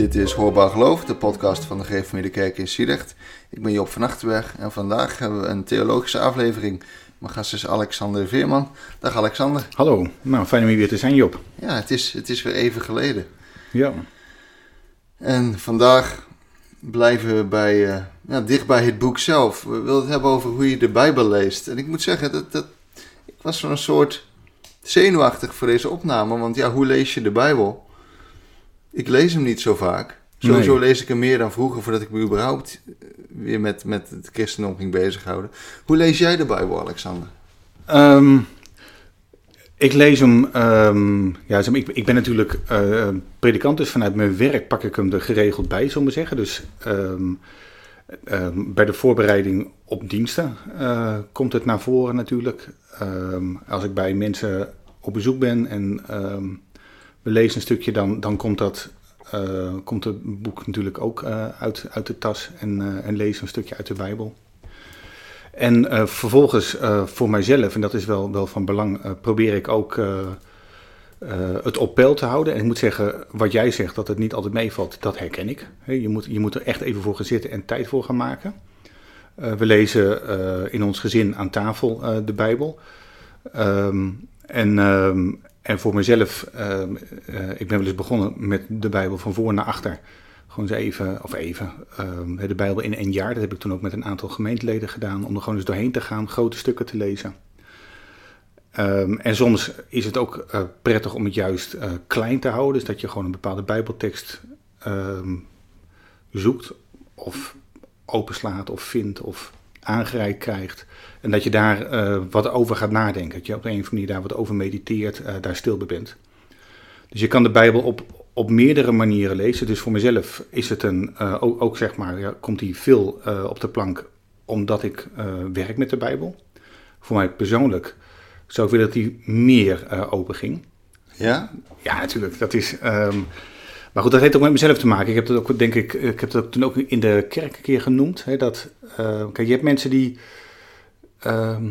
Dit is Hoorbaar Geloof, de podcast van de Gereformeerde Kerk in Sierecht. Ik ben Job van Achterberg en vandaag hebben we een theologische aflevering. Mijn gast is Alexander Veerman. Dag Alexander. Hallo, nou fijn om hier weer te zijn Job. Ja, het is, het is weer even geleden. Ja. En vandaag blijven we bij, uh, ja, dicht bij het boek zelf. We willen het hebben over hoe je de Bijbel leest. En ik moet zeggen, dat, dat, ik was zo'n soort zenuwachtig voor deze opname. Want ja, hoe lees je de Bijbel? Ik lees hem niet zo vaak. Sowieso Nee. lees ik hem meer dan vroeger voordat ik me überhaupt eh, weer met, met het christendom ging bezighouden. Hoe lees jij de Bijbel, Alexander? Ehm, ik lees hem, ehm, ja, ik, ik ben natuurlijk eh, predikant, dus vanuit mijn werk pak ik hem er geregeld bij, zullen we zeggen. Dus ehm, bij de voorbereiding op diensten eh, komt het naar voren natuurlijk. Als ik bij mensen op bezoek ben en we lezen een stukje, dan, dan komt dat... eh, komt het boek natuurlijk ook eh, uit, uit de tas en, eh, en lees een stukje uit de Bijbel. En vervolgens voor mijzelf, en dat is wel, wel van belang, probeer ik ook het op peil te houden. En ik moet zeggen, wat jij zegt, dat het niet altijd meevalt, dat herken ik. Je, moet, je moet er echt even voor gaan zitten en tijd voor gaan maken. We lezen in ons gezin aan tafel de Bijbel. Ehm, en, ehm, en voor mezelf, ehm, eh, ik ben wel eens begonnen met de Bijbel van voor naar achter. Gewoon eens even, of even, ehm, de Bijbel in één jaar. Dat heb ik toen ook met een aantal gemeenteleden gedaan. Om er gewoon eens doorheen te gaan, grote stukken te lezen. Ehm, en soms is het ook eh, prettig om het juist eh, klein te houden. Dus dat je gewoon een bepaalde Bijbeltekst zoekt. Of openslaat of vindt of aangereikt krijgt. En dat je daar eh, wat over gaat nadenken. Dat je op een of andere manier daar wat over mediteert, eh, daar stil bij bent. Dus je kan de Bijbel op, op meerdere manieren lezen. Dus voor mezelf is het een, eh, ook, ook zeg maar, ja, komt die veel op de plank omdat ik werk met de Bijbel. Voor mij persoonlijk zou ik willen dat die meer open ging. Ja? Ja, natuurlijk. Dat is. ehm, maar goed, dat heeft ook met mezelf te maken. Ik heb dat ook, denk ik, ik heb dat toen ook in de kerk een keer genoemd. Hè, dat, eh, kijk, je hebt mensen die. ehm,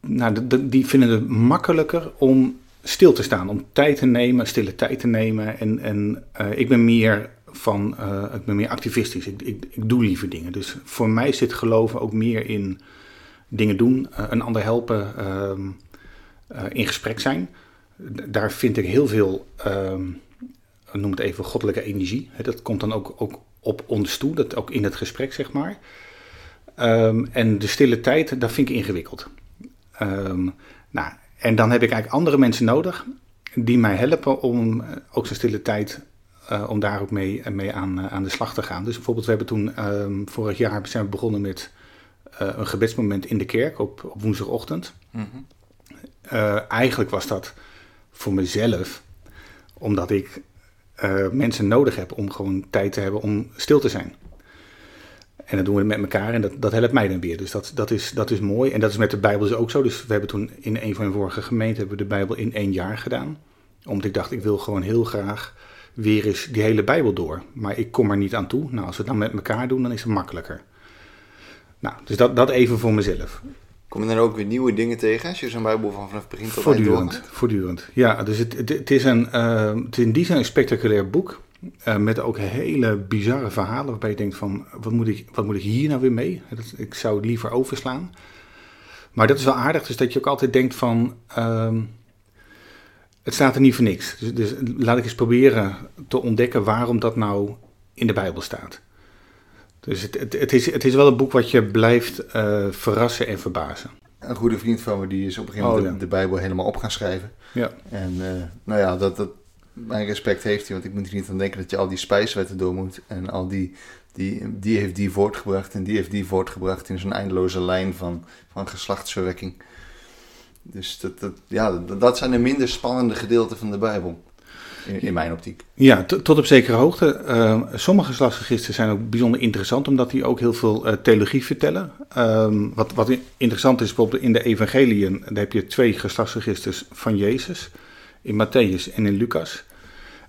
nou, die vinden het makkelijker om stil te staan, om tijd te nemen, stille tijd te nemen. En, en eh, ik ben meer van, eh, ik ben meer activistisch. Ik, ik, ik doe liever dingen. Dus voor mij zit geloven ook meer in dingen doen, een ander helpen, ehm, eh, in gesprek zijn. Daar vind ik heel veel, ehm, noem het even, goddelijke energie. Hè, dat komt dan ook, ook op ons toe, dat ook in het gesprek, zeg maar. Ehm, en de stille tijd, dat vind ik ingewikkeld. Ehm, nou, en dan heb ik eigenlijk andere mensen nodig die mij helpen om eh, ook zo'n stille tijd, eh, om daar ook mee, mee aan, eh, aan de slag te gaan. Dus bijvoorbeeld, we hebben toen ehm, vorig jaar zijn we begonnen met eh, een gebedsmoment in de kerk op, op woensdagochtend. Mhm. Eh, eigenlijk was dat voor mezelf, omdat ik eh, mensen nodig heb om gewoon tijd te hebben om stil te zijn. En dat doen we met elkaar en dat, dat helpt mij dan weer. Dus dat, dat, is, dat is mooi. En dat is met de Bijbel dus ook zo. Dus we hebben toen in een van de vorige gemeenten hebben we de Bijbel in één jaar gedaan. Omdat ik dacht, ik wil gewoon heel graag weer eens die hele Bijbel door. Maar ik kom er niet aan toe. Nou, als we het dan met elkaar doen, dan is het makkelijker. Nou, dus dat, dat even voor mezelf. Kom je dan ook weer nieuwe dingen tegen als je zo'n Bijbel van vanaf begin tot eind Voortdurend, doorgaat? voortdurend. Ja, dus het, het, het is een, eh, het is in die zin een spectaculair boek. eh, met ook hele bizarre verhalen waarbij je denkt van, wat moet ik, wat moet ik hier nou weer mee? Dat, ik zou het liever overslaan. Maar dat is wel aardig, dus dat je ook altijd denkt van, ehm, het staat er niet voor niks. Dus, dus laat ik eens proberen te ontdekken waarom dat nou in de Bijbel staat. Dus het, het, het, is, het is wel een boek wat je blijft eh, verrassen en verbazen. Een goede vriend van me die is op een gegeven moment Oh, ja. de, de Bijbel helemaal op gaan schrijven. Ja. En eh, nou ja, dat, dat, mijn respect heeft hij, want ik moet er niet aan denken dat je al die spijswetten door moet. En al die, die, die heeft die voortgebracht en die heeft die voortgebracht in zo'n eindeloze lijn van, van geslachtsverwekking. Dus dat, dat, ja, dat, dat zijn de minder spannende gedeelten van de Bijbel. In, in mijn optiek. Ja, tot op zekere hoogte. Eh, sommige geslachtsregisters zijn ook bijzonder interessant, omdat die ook heel veel eh, theologie vertellen. Ehm, wat, wat interessant is, bijvoorbeeld in de evangeliën, daar heb je twee geslachtsregisters van Jezus. In Matthäus en in Lucas.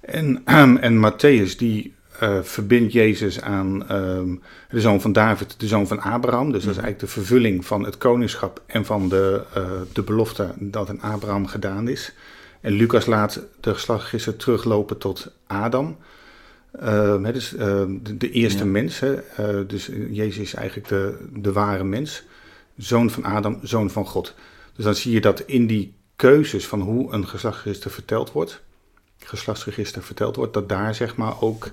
En, en Matthäus die eh, verbindt Jezus aan ehm, de zoon van David, de zoon van Abraham. Dus dat is eigenlijk de vervulling van het koningschap en van de, eh, de belofte dat aan Abraham gedaan is. En Lucas laat de geslachtsregister teruglopen tot Adam. Ehm, dus ehm, de, de eerste Ja. mens. Hè, eh, dus Jezus is eigenlijk de, de ware mens. Zoon van Adam, zoon van God. Dus dan zie je dat in die keuzes van hoe een geslachtsregister verteld wordt, geslachtsregister verteld wordt, dat daar zeg maar ook,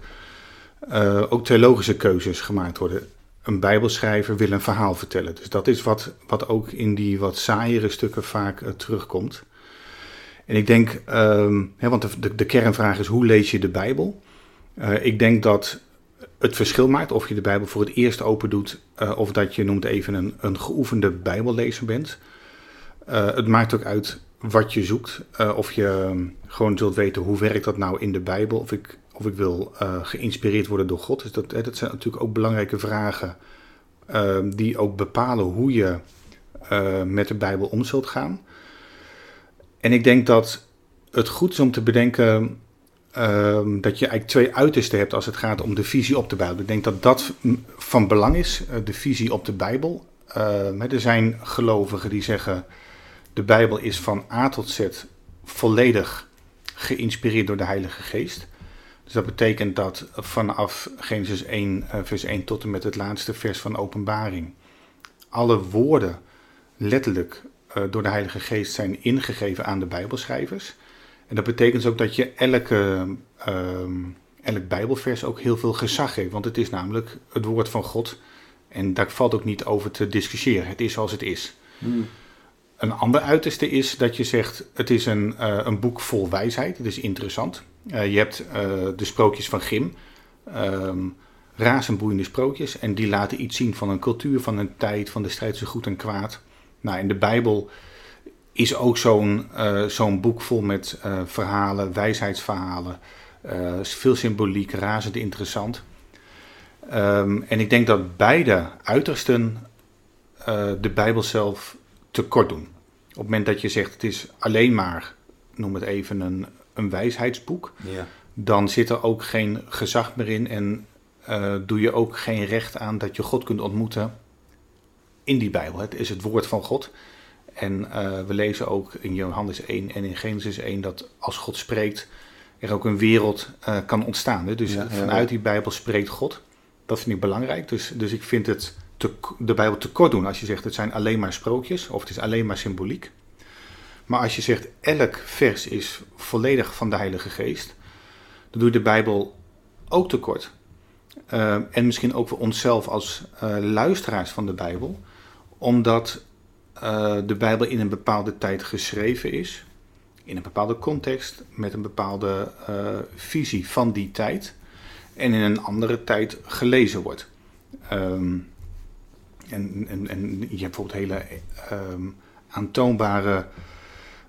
eh, ook theologische keuzes gemaakt worden. Een bijbelschrijver wil een verhaal vertellen. Dus dat is wat, wat ook in die wat saaiere stukken vaak eh, terugkomt. En ik denk, ehm, hè, want de, de, kernvraag is hoe lees je de Bijbel? Eh, ik denk dat het verschil maakt of je de Bijbel voor het eerst open doet eh, of dat je noemt even een, een geoefende Bijbellezer bent. Eh, het maakt ook uit wat je zoekt. of je ehm, gewoon zult weten hoe werkt dat nou in de Bijbel. Of ik, of ik wil geïnspireerd worden door God. Dus dat, hè, dat zijn natuurlijk ook belangrijke vragen ehm, die ook bepalen hoe je met de Bijbel om zult gaan. En ik denk dat het goed is om te bedenken ehm, dat je eigenlijk twee uitersten hebt als het gaat om de visie op de Bijbel. Ik denk dat dat van belang is, eh, de visie op de Bijbel. Ehm, er zijn gelovigen die zeggen de Bijbel is van A tot Z volledig geïnspireerd door de Heilige Geest. Dus dat betekent dat vanaf Genesis 1, eh, vers 1 tot en met het laatste vers van Openbaring alle woorden letterlijk door de Heilige Geest zijn ingegeven aan de Bijbelschrijvers. En dat betekent ook dat je elke, ehm, elk Bijbelvers ook heel veel gezag geeft. Want het is namelijk het woord van God. En daar valt ook niet over te discussiëren. Het is zoals het is. Een ander uiterste is dat je zegt: het is een, eh, een boek vol wijsheid. Het is interessant. Eh, je hebt eh, de sprookjes van Grim. ehm razend boeiende sprookjes. En die laten iets zien van een cultuur, van een tijd, van de strijd tussen goed en kwaad. Nou, in de Bijbel is ook zo'n eh, zo'n boek vol met eh, verhalen, wijsheidsverhalen. eh, veel symboliek, razend interessant. Ehm, en ik denk dat beide uitersten de Bijbel zelf tekort doen. Op het moment dat je zegt het is alleen maar, noem het even, een, een wijsheidsboek, Ja. dan zit er ook geen gezag meer in en doe je ook geen recht aan dat je God kunt ontmoeten in die Bijbel. Het is het woord van God. En eh, we lezen ook in Johannes 1 en in Genesis 1 dat als God spreekt, er ook een wereld eh, kan ontstaan. Hè? Dus Ja, vanuit ja. die Bijbel spreekt God. Dat vind ik belangrijk. Dus, dus ik vind het te, de Bijbel tekort doen als je zegt het zijn alleen maar sprookjes of het is alleen maar symboliek. Maar als je zegt elk vers is volledig van de Heilige Geest, dan doe je de Bijbel ook tekort. Eh, en misschien ook voor onszelf als luisteraars van de Bijbel, omdat eh, de Bijbel in een bepaalde tijd geschreven is, in een bepaalde context, met een bepaalde eh, visie van die tijd, en in een andere tijd gelezen wordt. Ehm, en, en, en je hebt bijvoorbeeld hele ehm, aantoonbare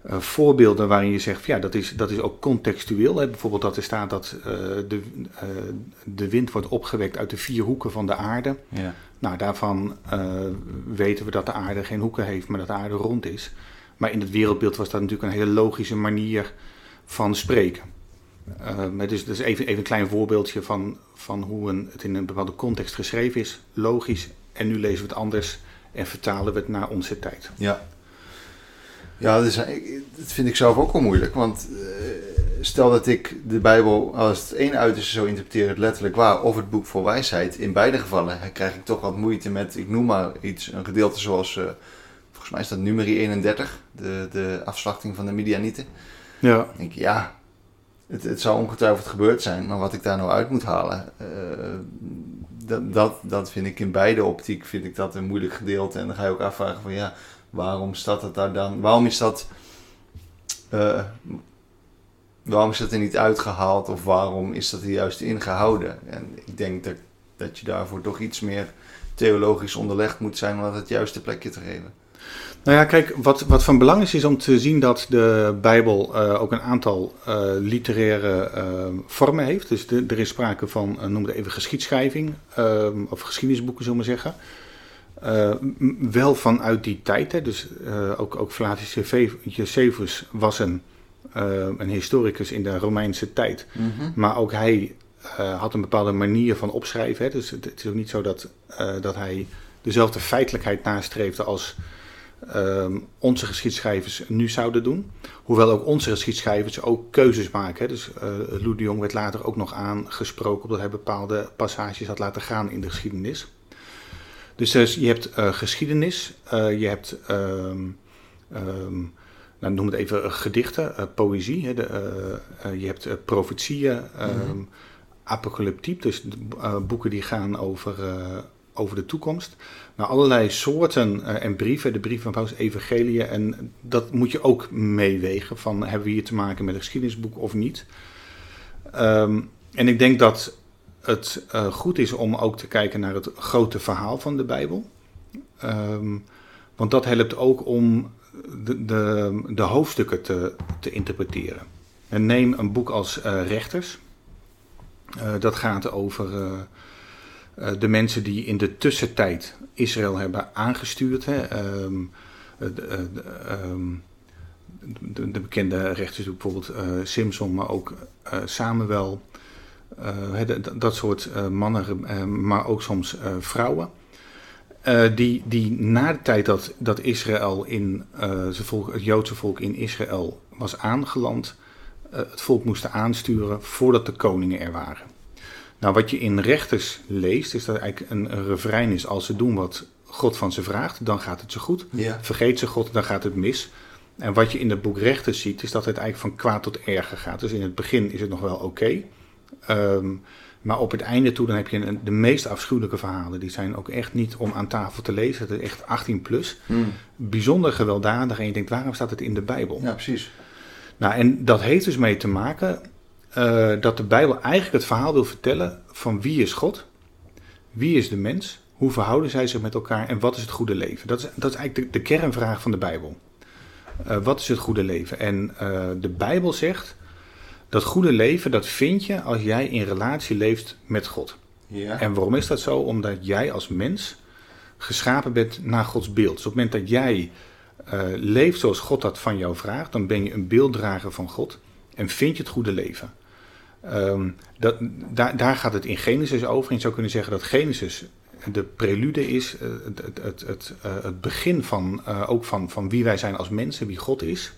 eh, voorbeelden waarin je zegt, ja, dat is, dat is ook contextueel. Bijvoorbeeld dat er staat dat de, de wind wordt opgewekt uit de vier hoeken van de aarde. Ja. Nou, daarvan eh, weten we dat de aarde geen hoeken heeft, maar dat de aarde rond is. Maar in het wereldbeeld was dat natuurlijk een hele logische manier van spreken. Eh, maar dus, dus even, even een klein voorbeeldje van, van hoe een, het in een bepaalde context geschreven is. Logisch. En nu lezen we het anders en vertalen we het naar onze tijd. Ja. Ja, dat, is, dat vind ik zelf ook wel moeilijk. Want eh, stel dat ik de Bijbel als het één uiterste zou interpreteren, het letterlijk waar, of het boek vol wijsheid. In beide gevallen krijg ik toch wat moeite met, ik noem maar iets, een gedeelte zoals, eh, volgens mij is dat nummerie 31, de, de afslachting van de Midianieten. Ja. Dan denk ik, ja, het, het zou ongetwijfeld gebeurd zijn, maar wat ik daar nou uit moet halen, eh, dat, dat, dat vind ik in beide optiek vind ik dat een moeilijk gedeelte. En dan ga je ook afvragen van ja, waarom staat het daar dan? Waarom is dat, eh, waarom is dat er niet uitgehaald of waarom is dat er juist ingehouden? En ik denk dat, dat je daarvoor toch iets meer theologisch onderlegd moet zijn om dat het juiste plekje te geven. Nou ja, kijk, wat, wat van belang is, is om te zien dat de Bijbel eh, ook een aantal eh, literaire eh, vormen heeft. Dus er is sprake van, noem het even geschiedschrijving, of geschiedenisboeken, zullen we zeggen. Wel vanuit die tijd, hè. dus ook, ook Flavius Josephus- was een, een historicus in de Romeinse tijd. Maar ook hij eh, had een bepaalde manier van opschrijven. Hè? Dus het, het is ook niet zo dat, eh, dat hij dezelfde feitelijkheid nastreefde als ehm, onze geschiedschrijvers nu zouden doen. Hoewel ook onze geschiedschrijvers ook keuzes maken. Hè. Dus uh, Lou de Jong werd later ook nog aangesproken omdat hij bepaalde passages had laten gaan in de geschiedenis. Dus, dus je hebt uh, geschiedenis, uh, je hebt, um, um, nou, noem het even gedichten, uh, poëzie. Hè, de, je hebt profetieën, um, apocalyptiek, dus boeken die gaan over, over de toekomst. Nou, allerlei soorten en brieven, de brieven van Paulus, evangelieën. En dat moet je ook meewegen van hebben we hier te maken met een geschiedenisboek of niet. en ik denk dat het uh, goed is om ook te kijken naar het grote verhaal van de Bijbel. Um, want dat helpt ook om de, de, hoofdstukken te, te, interpreteren. En neem een boek als uh, Rechters. Uh, dat gaat over de mensen die in de tussentijd Israël hebben aangestuurd. Hè. Um, de, um, de, de, bekende rechters, bijvoorbeeld Simpson, maar ook Samuel. Dat soort mannen, maar ook soms vrouwen. Die, die na de tijd dat, dat Israël in, volk, het Joodse volk in Israël was aangeland, het volk moesten aansturen voordat de koningen er waren. Nou, wat je in rechters leest, is dat eigenlijk een, een refrein is: als ze doen wat God van ze vraagt, dan gaat het ze goed. Ja. Vergeet ze God, dan gaat het mis. En wat je in het boek Rechters ziet, is dat het eigenlijk van kwaad tot erger gaat. Dus in het begin is het nog wel oké. Okay. Um, maar op het einde toe, dan heb je de meest afschuwelijke verhalen. Die zijn ook echt niet om aan tafel te lezen. Het is echt 18 plus. Hmm. Bijzonder gewelddadig. En je denkt, waarom staat het in de Bijbel? Ja, precies. Nou, en dat heeft dus mee te maken uh, dat de Bijbel eigenlijk het verhaal wil vertellen van wie is God? Wie is de mens? Hoe verhouden zij zich met elkaar? En wat is het goede leven? Dat is, dat is eigenlijk de, de kernvraag van de Bijbel. Uh, wat is het goede leven? En uh, de Bijbel zegt dat goede leven, dat vind je als jij in relatie leeft met God. Ja. En waarom is dat zo? Omdat jij als mens geschapen bent naar Gods beeld. Dus op het moment dat jij uh, leeft zoals God dat van jou vraagt, dan ben je een beelddrager van God en vind je het goede leven. Um, dat, daar, daar gaat het in Genesis over. En je zou kunnen zeggen dat Genesis de prelude is, uh, het, het, het, het, het begin van, ook van, van wie wij zijn als mensen, wie God is.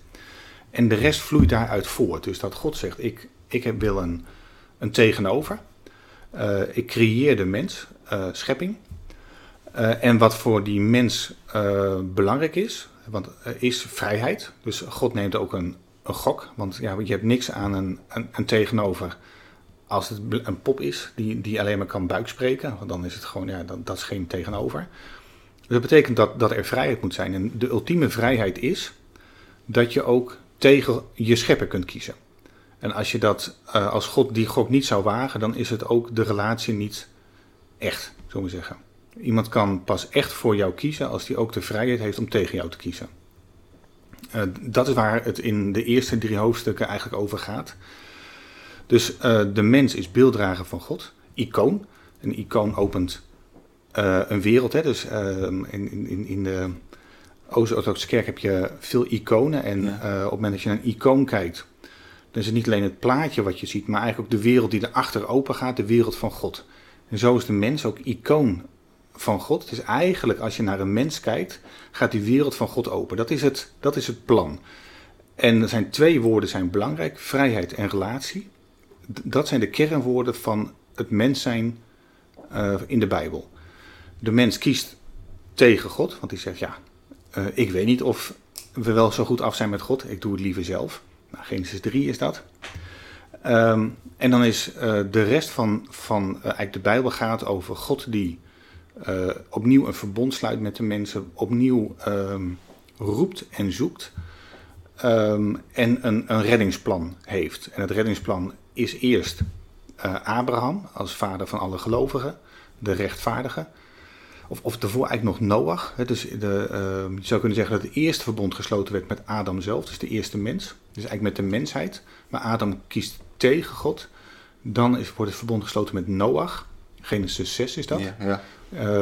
En de rest vloeit daaruit voort. Dus dat God zegt, ik, ik heb, wil een, een tegenover. Uh, ik creëer de mens, uh, schepping. Uh, en wat voor die mens belangrijk is, want is vrijheid. Dus God neemt ook een, een gok. Want ja, je hebt niks aan een, een, een tegenover als het een pop is die, die alleen maar kan buikspreken. Want dan is het gewoon, ja, dat, dat is geen tegenover. Dat betekent dat, dat er vrijheid moet zijn. En de ultieme vrijheid is dat je ook tegen je schepper kunt kiezen. En als je dat uh, als God die gok niet zou wagen, dan is het ook de relatie niet echt, zullen we zeggen. Iemand kan pas echt voor jou kiezen als hij ook de vrijheid heeft om tegen jou te kiezen. Uh, dat is waar het in de eerste drie hoofdstukken eigenlijk over gaat. Dus uh, de mens is beelddrager van God, icoon. Een icoon opent een wereld. Hè? Dus in, in, in de Oost-Orthodoxe Kerk heb je veel iconen. En ja. uh, op het moment dat je naar een icoon kijkt, dan is het niet alleen het plaatje wat je ziet, maar eigenlijk ook de wereld die erachter open gaat, de wereld van God. En zo is de mens ook icoon van God. Het is eigenlijk, als je naar een mens kijkt, gaat die wereld van God open. Dat is het, dat is het plan. En er zijn twee woorden zijn belangrijk, vrijheid en relatie. Dat zijn de kernwoorden van het mens zijn uh, in de Bijbel. De mens kiest tegen God, want die zegt ja, uh, ik weet niet of we wel zo goed af zijn met God. Ik doe het liever zelf. Nou, Genesis 3 is dat. Um, en dan is uh, de rest van, van uh, eigenlijk de Bijbel gaat over God die opnieuw een verbond sluit met de mensen, opnieuw um, roept en zoekt um, en een, een reddingsplan heeft. En het reddingsplan is eerst Abraham als vader van alle gelovigen, de rechtvaardige of, of daarvoor eigenlijk nog Noach. Hè, dus de, uh, je zou kunnen zeggen dat het eerste verbond gesloten werd met Adam zelf, dus de eerste mens. Dus eigenlijk met de mensheid. Maar Adam kiest tegen God. Dan is, wordt het verbond gesloten met Noach. Genesis 6 is dat. Ja, ja.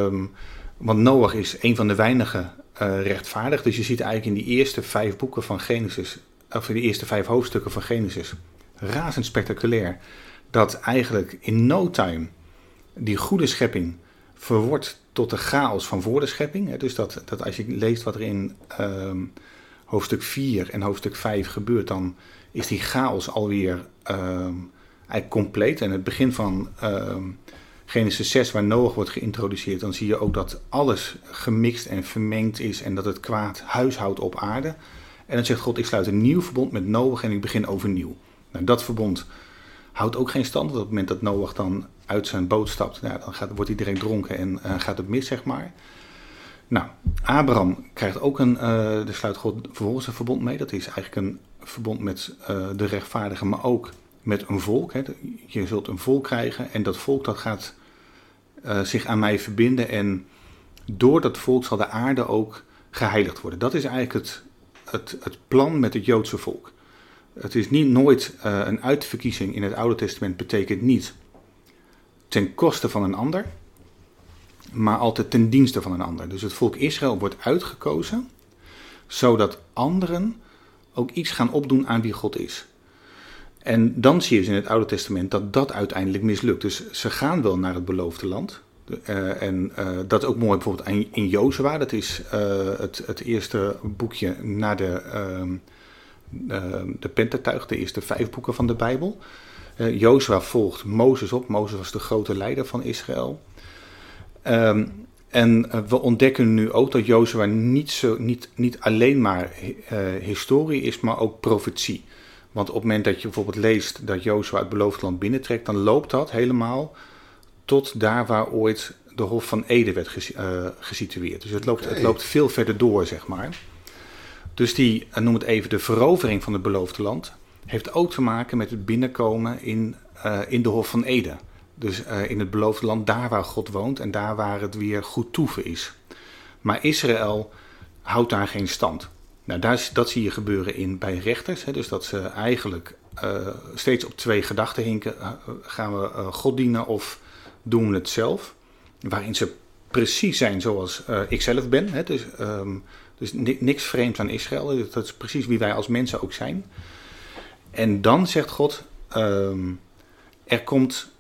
Um, want Noach is een van de weinige uh, rechtvaardig. Dus je ziet eigenlijk in die eerste vijf boeken van Genesis, of in de eerste vijf hoofdstukken van Genesis, razend spectaculair. Dat eigenlijk in no time die goede schepping verwort tot de chaos van voor de schepping. Dus dat, dat als je leest wat er in ehm, hoofdstuk 4 en hoofdstuk 5 gebeurt, dan is die chaos alweer ehm, eigenlijk compleet. En het begin van ehm, Genesis 6, waar Noach wordt geïntroduceerd, dan zie je ook dat alles gemixt en vermengd is en dat het kwaad huishoudt op aarde. En dan zegt God, ik sluit een nieuw verbond met Noach en ik begin overnieuw. Nou, dat verbond houdt ook geen stand. Op het moment dat Noach dan uit zijn boot stapt, dan gaat, wordt direct dronken en uh, gaat het mis, zeg maar. Nou, Abraham krijgt ook een, uh, de sluit God vervolgens een verbond mee. Dat is eigenlijk een verbond met uh, de rechtvaardigen, maar ook met een volk. Hè. Je zult een volk krijgen en dat volk dat gaat zich aan mij verbinden. En door dat volk zal de aarde ook geheiligd worden. Dat is eigenlijk het, het, het plan met het Joodse volk. Het is niet nooit een uitverkiezing in het Oude Testament betekent niet ten koste van een ander, maar altijd ten dienste van een ander. Dus het volk Israël wordt uitgekozen zodat anderen ook iets gaan opdoen aan wie God is. En dan zie je dus in het Oude Testament dat dat uiteindelijk mislukt. Dus ze gaan wel naar het beloofde land. Uh, en uh, dat is ook mooi bijvoorbeeld in, in Jozua. Dat is uh, het, het, eerste boekje na de, ehm, de Pentateuch, de eerste vijf boeken van de Bijbel. Uh, Jozua volgt Mozes op. Mozes was de grote leider van Israël. Um, en uh, we ontdekken nu ook dat Jozua niet, zo, niet, niet alleen maar uh, historie is, maar ook profetie. Want op het moment dat je bijvoorbeeld leest dat Jozua het beloofd land binnentrekt, dan loopt dat helemaal tot daar waar ooit de Hof van Ede werd ges, gesitueerd. Dus het loopt, okay. het loopt veel verder door, zeg maar. Dus die, noem het even, de verovering van het beloofde land, heeft ook te maken met het binnenkomen in, uh, in de Hof van Eden. Dus uh, in het beloofde land, daar waar God woont en daar waar het weer goed toeven is. Maar Israël houdt daar geen stand. Nou, dat zie je gebeuren in, bij rechters. Hè, dus dat ze eigenlijk uh, steeds op twee gedachten hinken. gaan we God dienen of doen we het zelf? Waarin ze precies zijn zoals ik zelf ben. Hè, dus, um, dus niks vreemds aan Israël. Dat is precies wie wij als mensen ook zijn. En dan zegt God, um, er komt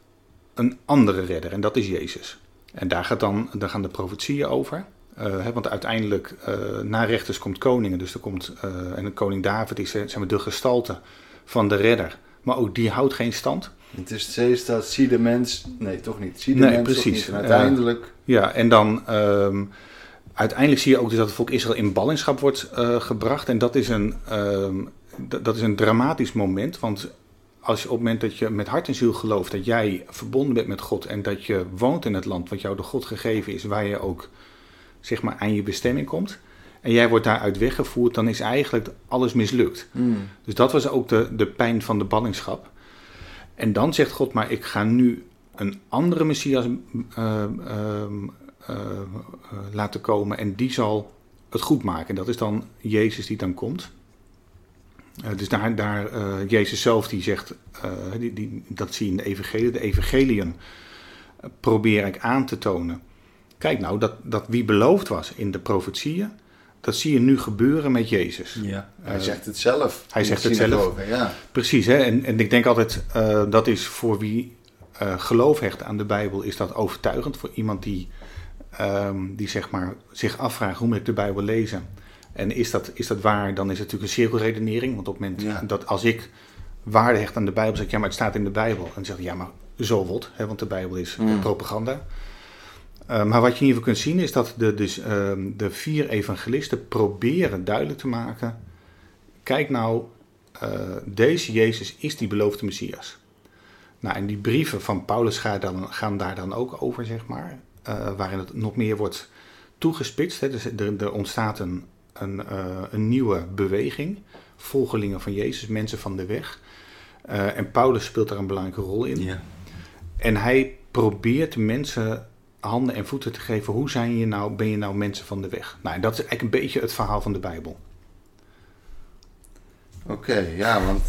een andere redder en dat is Jezus. En daar, gaat dan, daar gaan de profetieën over. Uh, hè, want uiteindelijk, uh, na rechters komt koningen. Dus er komt, uh, en koning David is zeg maar, de gestalte van de redder. Maar ook die houdt geen stand. Het is steeds dat zie de mens, nee toch niet, zie de nee, mens precies. En uiteindelijk... ja, en dan um, uiteindelijk zie je ook dus dat het volk Israël in ballingschap wordt gebracht. En dat is een... Um, dat is een dramatisch moment, want als je op het moment dat je met hart en ziel gelooft dat jij verbonden bent met God en dat je woont in het land wat jou door God gegeven is, waar je ook zeg maar aan je bestemming komt, en jij wordt daaruit weggevoerd, dan is eigenlijk alles mislukt. Mm. Dus dat was ook de, de pijn van de ballingschap. En dan zegt God, maar ik ga nu een andere Messias uh, uh, uh, laten komen en die zal het goed maken. Dat is dan Jezus die dan komt. Uh, dus daar, daar uh, Jezus zelf die zegt, uh, die, die, dat zie je in de evangelie, de evangeliën probeer ik aan te tonen. Kijk nou, dat, dat wie beloofd was in de profetieën, dat zie je nu gebeuren met Jezus. Ja, hij zegt het zelf. Hij zegt het zelf. Ja. Precies, hè? En, en ik denk altijd, dat is voor wie geloof hecht aan de Bijbel, is dat overtuigend. Voor iemand die, um, die zeg maar, zich afvraagt, hoe moet ik de Bijbel lezen? En is dat, is dat waar, dan is het natuurlijk een cirkelredenering. Want op het moment ja. dat als ik waarde hecht aan de Bijbel, zeg ik ja, maar het staat in de Bijbel. En dan zeg ik ja, maar zo wat, hè, want de Bijbel is mm. propaganda. Uh, maar wat je in ieder geval kunt zien is dat de, dus, uh, de vier evangelisten proberen duidelijk te maken: kijk nou, uh, deze Jezus is die beloofde Messias. Nou, en die brieven van Paulus gaan, dan, gaan daar dan ook over, zeg maar, waarin het nog meer wordt toegespitst. Hè. Dus er, er ontstaat een een, uh, een nieuwe beweging. Volgelingen van Jezus, mensen van de weg. Uh, en Paulus speelt daar een belangrijke rol in. Ja. En hij probeert mensen handen en voeten te geven. Hoe zijn je nou, ben je nou mensen van de weg? Nou, dat is eigenlijk een beetje het verhaal van de Bijbel. Oké, okay, ja, want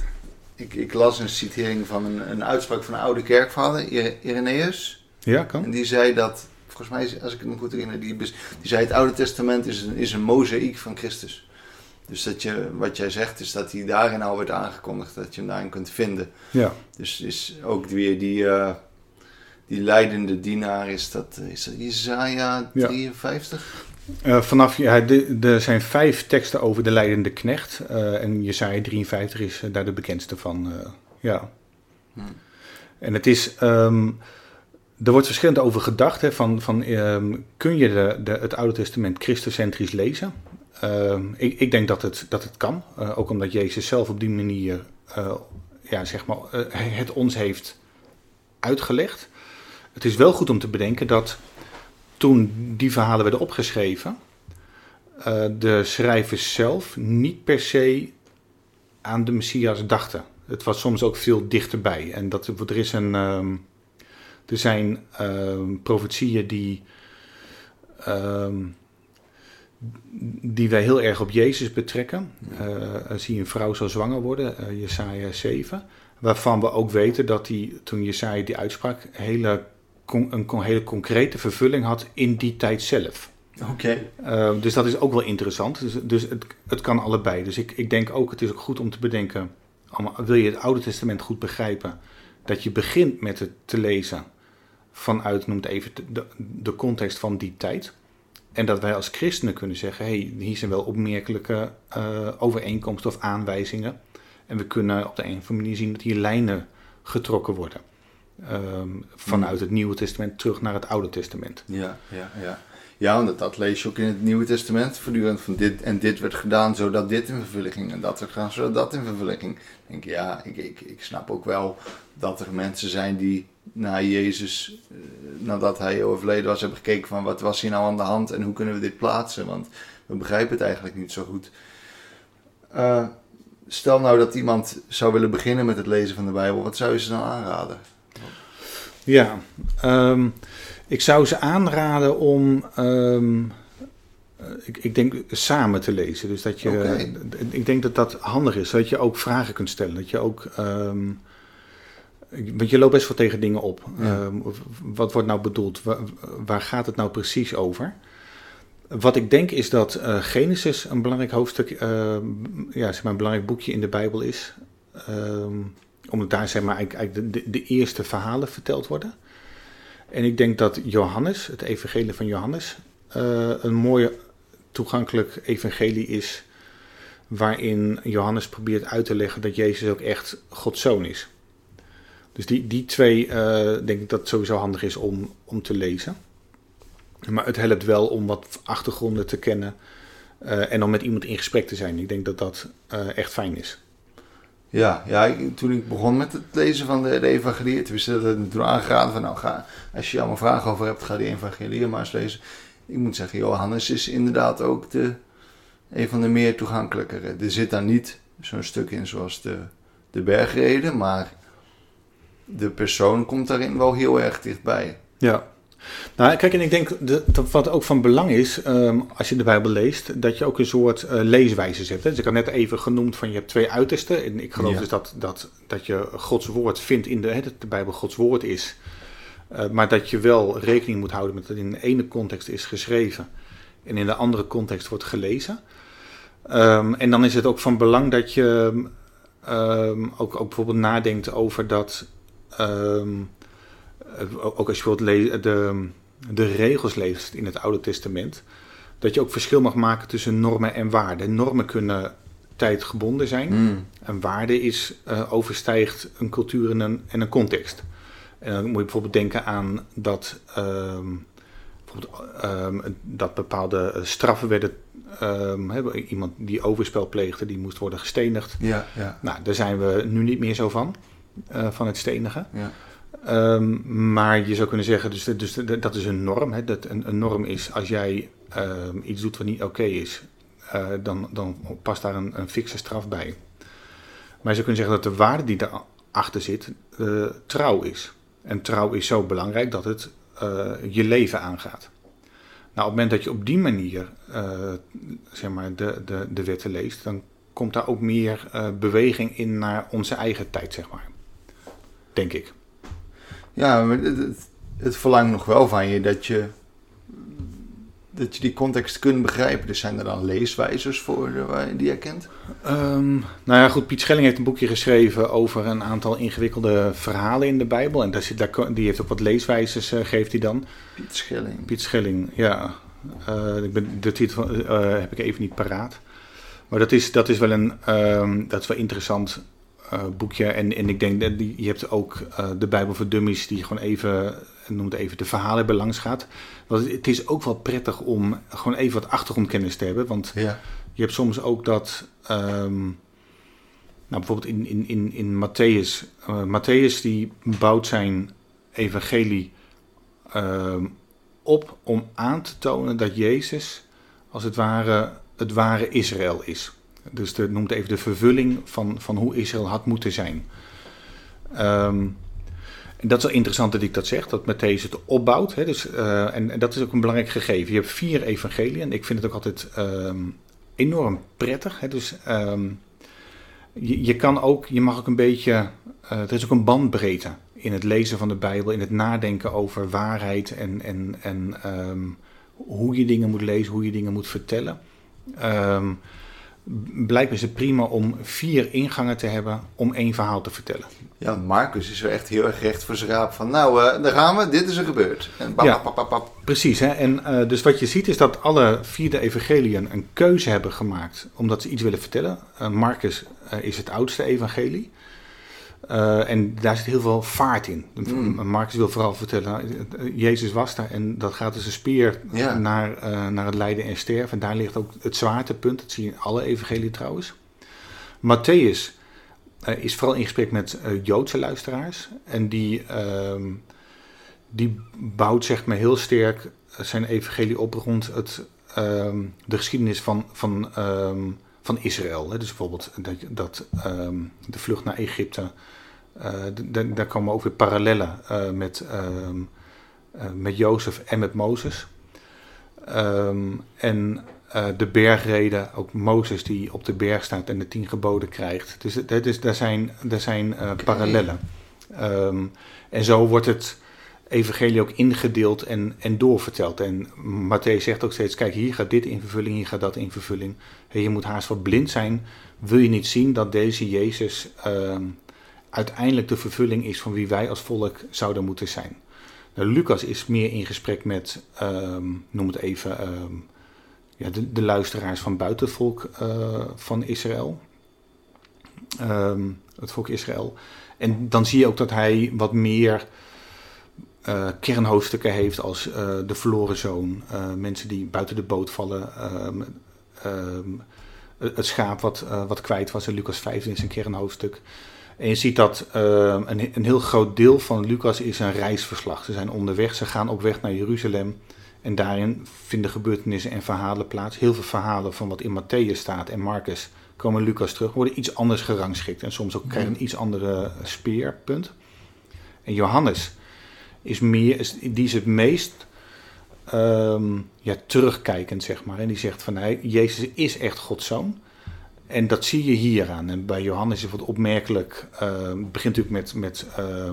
ik, ik, las een citering van een, een uitspraak van een oude kerkvader, Irenaeus. Ja, kan. En die zei dat volgens mij, als ik het me goed herinner, die, die zei het Oude Testament is een, is een mozaïek van Christus. Dus dat je, wat jij zegt is dat hij daarin al wordt aangekondigd, dat je hem daarin kunt vinden. Ja. Dus is ook weer die, uh, die leidende dienaar is dat, is dat Isaiah 53? Uh, vanaf, ja, de, er zijn vijf teksten over de leidende knecht. Uh, en Jesaja 53 is daar de bekendste van. ja. Hmm. En het is, ehm, er wordt verschillend over gedacht. Hè, van, van, ehm, kun je de, de, het Oude Testament christocentrisch lezen? Ehm, ik, ik, denk dat het, dat het kan. Uh, ook omdat Jezus zelf op die manier uh, ja, zeg maar, uh, het ons heeft uitgelegd. Het is wel goed om te bedenken dat toen die verhalen werden opgeschreven, de schrijvers zelf niet per se aan de Messias dachten. Het was soms ook veel dichterbij. En dat, er, is een, um, er zijn um, profetieën die, um, die wij heel erg op Jezus betrekken. Uh, zie een vrouw zal zwanger worden, uh, Jesaja 7. Waarvan we ook weten dat die, toen Jesaja die uitsprak, hele, een, een hele concrete vervulling had in die tijd zelf. Oké. Okay. Uh, dus dat is ook wel interessant. Dus, dus het, het kan allebei. Dus ik, ik denk ook, het is ook goed om te bedenken wil je het Oude Testament goed begrijpen, dat je begint met het te lezen vanuit, noem het even, de, de context van die tijd. En dat wij als christenen kunnen zeggen, hey, hier zijn wel opmerkelijke uh, overeenkomsten of aanwijzingen. En we kunnen op de een of andere manier zien dat hier lijnen getrokken worden. Um, vanuit het Nieuwe Testament terug naar het Oude Testament. Ja, ja, ja. Ja, want dat lees je ook in het Nieuwe Testament voortdurend van dit en dit werd gedaan zodat dit in vervulling ging en dat werd gedaan zodat dat in vervulling ging. Denk ja, ik, ik, snap ook wel dat er mensen zijn die naar Jezus, eh, nadat hij overleden was, hebben gekeken van wat was hier nou aan de hand en hoe kunnen we dit plaatsen, want we begrijpen het eigenlijk niet zo goed. Uh, stel nou dat iemand zou willen beginnen met het lezen van de Bijbel, wat zou je ze dan aanraden? Ja, um, ik zou ze aanraden om, um, ik, ik, denk, samen te lezen. Dus dat je, okay. ik denk dat dat handig is. Dat je ook vragen kunt stellen. Dat je ook, um, want je loopt best wel tegen dingen op. Ja. Um, wat wordt nou bedoeld? Waar, waar, gaat het nou precies over? Wat ik denk is dat uh, Genesis een belangrijk hoofdstuk, uh, ja, zeg maar een belangrijk boekje in de Bijbel is. omdat daar zeg maar eigenlijk, eigenlijk de, de, de eerste verhalen verteld worden. En ik denk dat Johannes, het evangelie van Johannes, uh, een mooie toegankelijk evangelie is. Waarin Johannes probeert uit te leggen dat Jezus ook echt Gods zoon is. Dus die, die twee uh, denk ik dat het sowieso handig is om, om te lezen. Maar het helpt wel om wat achtergronden te kennen uh, en om met iemand in gesprek te zijn. Ik denk dat dat echt fijn is. Ja, ja toen ik begon met het lezen van de, de evangelie, toen is het toen aangeraden van nou ga, als je allemaal vragen over hebt, ga die evangelie maar eens lezen. Ik moet zeggen, Johannes is inderdaad ook de, een van de meer toegankelijkere. Er zit daar niet zo'n stuk in zoals de, de bergreden, maar de persoon komt daarin wel heel erg dichtbij. Ja, nou, kijk, en ik denk dat wat ook van belang is, um, als je de Bijbel leest, dat je ook een soort uh, leeswijze zet. Hè? Dus ik had net even genoemd van je hebt twee uitersten. En ik geloof ja. dus dat, dat, dat je Gods woord vindt in de, hè, dat de Bijbel Gods woord is. Uh, maar dat je wel rekening moet houden met dat in de ene context is geschreven en in de andere context wordt gelezen. Um, en dan is het ook van belang dat je um, ook, ook bijvoorbeeld nadenkt over dat. Um, ook als je bijvoorbeeld de, de regels leest in het Oude Testament, dat je ook verschil mag maken tussen normen en waarden. Normen kunnen tijdgebonden zijn. Mm. En waarde is, uh, overstijgt een cultuur en een, en een context. En dan moet je bijvoorbeeld denken aan dat, um, bijvoorbeeld, um, dat bepaalde straffen werden. Um, iemand die overspel pleegde, die moest worden gestenigd. Ja, ja. Nou, daar zijn we nu niet meer zo van, uh, van het stenigen. Ja. Um, maar je zou kunnen zeggen, dus, dus dat is een norm. Hè? Dat een, norm is als jij um, iets doet wat niet oké is, uh, dan, dan past daar een, een fikse straf bij. Maar je zou kunnen zeggen dat de waarde die daarachter zit, uh, trouw is. En trouw is zo belangrijk dat het uh, je leven aangaat. Nou, op het moment dat je op die manier zeg maar de, de, de wetten leest, dan komt daar ook meer beweging in naar onze eigen tijd, zeg maar. Denk ik. Ja, maar het, het, het, verlangt nog wel van je dat je dat je die context kunt begrijpen. Dus zijn er dan leeswijzers voor die je kent? Um, nou ja, goed. Piet Schelling heeft een boekje geschreven over een aantal ingewikkelde verhalen in de Bijbel. En daar zit, daar, die heeft ook wat leeswijzers, uh, geeft hij dan. Piet Schelling. Piet Schelling, ja. Uh, ik ben, de titel heb ik even niet paraat. Maar dat is, dat is wel een um, dat is wel interessant boekje. En, en ik denk dat die, je hebt ook de Bijbel voor Dummies, die gewoon even noem het even, de verhalen bij langs gaat. Want het is ook wel prettig om gewoon even wat achtergrondkennis te hebben. Want ja. je hebt soms ook dat. Um, nou, bijvoorbeeld in, in, in, in Matthäus. Uh, Matthäus die bouwt zijn evangelie uh, op om aan te tonen dat Jezus als het ware het ware Israël is. Dus de, noemt even de vervulling van, van hoe Israël had moeten zijn. Um, en dat is wel interessant dat ik dat zeg, dat Matthäus het opbouwt. Hè, dus, uh, en, en, dat is ook een belangrijk gegeven. Je hebt vier evangeliën. Ik vind het ook altijd um, enorm prettig. Hè, dus um, je, je, kan ook, je mag ook een beetje, uh, er is ook een bandbreedte in het lezen van de Bijbel, in het nadenken over waarheid en, en, en hoe je dingen moet lezen, hoe je dingen moet vertellen. Blijkbaar is het prima om vier ingangen te hebben om één verhaal te vertellen. Ja, Marcus is er echt heel erg recht voor zijn raap van, nou, uh, daar gaan we, dit is er gebeurd. En bap, ja, bap, bap, bap, precies. Hè? En uh, dus wat je ziet is dat alle vierde evangeliën een keuze hebben gemaakt omdat ze iets willen vertellen. Uh, Marcus is het oudste evangelie. Uh, en daar zit heel veel vaart in. Mm. Marcus wil vooral vertellen, Jezus was daar en dat gaat dus een speer ja. naar, uh, naar het lijden en sterven. En daar ligt ook het zwaartepunt, dat zie je in alle evangelie trouwens. Matthäus uh, is vooral in gesprek met Joodse luisteraars. En die, ehm, die bouwt zeg maar heel sterk zijn evangelie op rond het, um, de geschiedenis van, van, um, van Israël. Hè. Dus bijvoorbeeld dat, dat de vlucht naar Egypte uh, daar komen ook weer parallellen uh, met, uh, met Jozef en met Mozes. Um, en de bergreden, ook Mozes die op de berg staat en de tien geboden krijgt. Dus dat is, daar zijn, daar zijn parallellen. En zo wordt het evangelie ook ingedeeld en, en doorverteld. En Matthäus zegt ook steeds, kijk hier gaat dit in vervulling, hier gaat dat in vervulling. Je moet haast wat blind zijn, wil je niet zien dat deze Jezus ehm, uiteindelijk de vervulling is van wie wij als volk zouden moeten zijn. Nou, Lucas is meer in gesprek met, um, noem het even, um, ja, de, de, luisteraars van buiten het uh, van Israël. Het volk Israël. En dan zie je ook dat hij wat meer uh, kernhoofdstukken heeft als uh, de verloren zoon. mensen die buiten de boot vallen. het schaap wat, wat kwijt was in Lucas 15 is een kernhoofdstuk. En je ziet dat uh, een, een, heel groot deel van Lucas is een reisverslag. Ze zijn onderweg, ze gaan op weg naar Jeruzalem. En daarin vinden gebeurtenissen en verhalen plaats. Heel veel verhalen van wat in Matthäus staat en Marcus komen Lucas terug, worden iets anders gerangschikt. En soms ook krijgen een iets andere speerpunt. En Johannes is meer, is, die is het meest um, ja, terugkijkend, zeg maar. En die zegt van, hey, Jezus is echt Gods zoon. En dat zie je hier aan. En bij Johannes is het opmerkelijk. Uh, het begint natuurlijk met, met uh,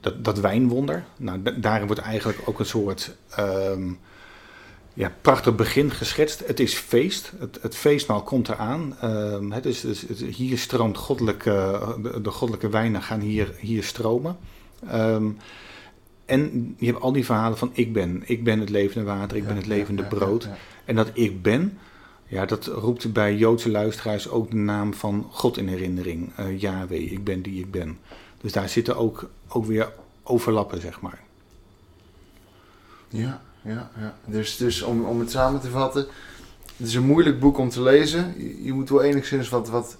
dat, dat wijnwonder. Nou, daarin wordt eigenlijk ook een soort ja, prachtig begin geschetst. Het is feest. Het, het feestmaal komt eraan. Ehm, het is, het, hier stroomt goddelijke, de, de, goddelijke wijnen gaan hier, hier stromen. Ehm, en je hebt al die verhalen van ik ben. Ik ben het levende water, ik ja, ben het levende ja, brood. En dat ik ben ja, dat roept bij Joodse luisteraars ook de naam van God in herinnering. Uh, Yahweh, ik ben die ik ben. Dus daar zitten ook, ook weer overlappen, zeg maar. Ja, ja, ja. Dus, dus om, om het samen te vatten, het is een moeilijk boek om te lezen. Je, je moet wel enigszins wat, wat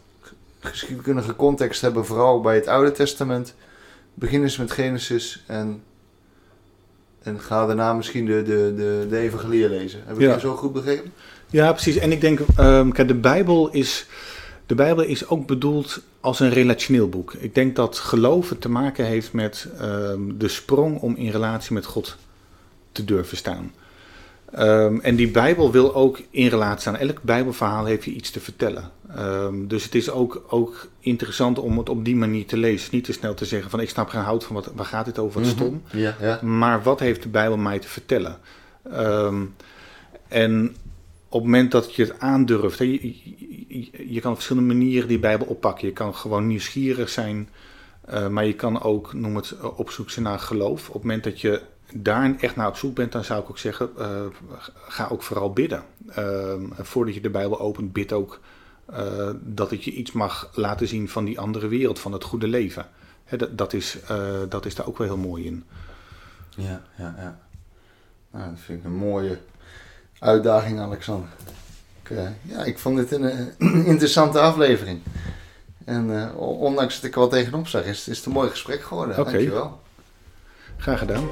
geschiedkundige context hebben, vooral bij het Oude Testament. Begin eens met Genesis en, en ga daarna misschien de, de, de, de evangelieën lezen. Heb ik ja. dat zo goed begrepen? Ja, precies. En ik denk, um, kijk, de Bijbel is. De Bijbel is ook bedoeld als een relationeel boek. Ik denk dat geloven te maken heeft met um, de sprong om in relatie met God te durven staan. Um, en die Bijbel wil ook in relatie staan. Elk Bijbelverhaal heeft je iets te vertellen. Um, dus het is ook, ook interessant om het op die manier te lezen. Niet te snel te zeggen van ik snap geen hout van wat, waar gaat dit over, wat Mhm. stom. Ja, ja. Maar wat heeft de Bijbel mij te vertellen? Um, En op het moment dat je het aandurft, je, je, je, kan op verschillende manieren die Bijbel oppakken. Je kan gewoon nieuwsgierig zijn, uh, maar je kan ook, noem het, op zoek zijn naar geloof. Op het moment dat je daar echt naar op zoek bent, dan zou ik ook zeggen, uh, ga ook vooral bidden. Uh, voordat je de Bijbel opent, bid ook uh, dat het je iets mag laten zien van die andere wereld, van het goede leven. dat, dat, is, dat is daar ook wel heel mooi in. Ja, ja, ja. Nou, dat vind ik een mooie uitdaging, Alexander. Ik, ja, ik vond dit een interessante aflevering. En ondanks dat ik er wel tegenop zag, is, is het een mooi gesprek geworden. Okay. Dankjewel. Graag gedaan.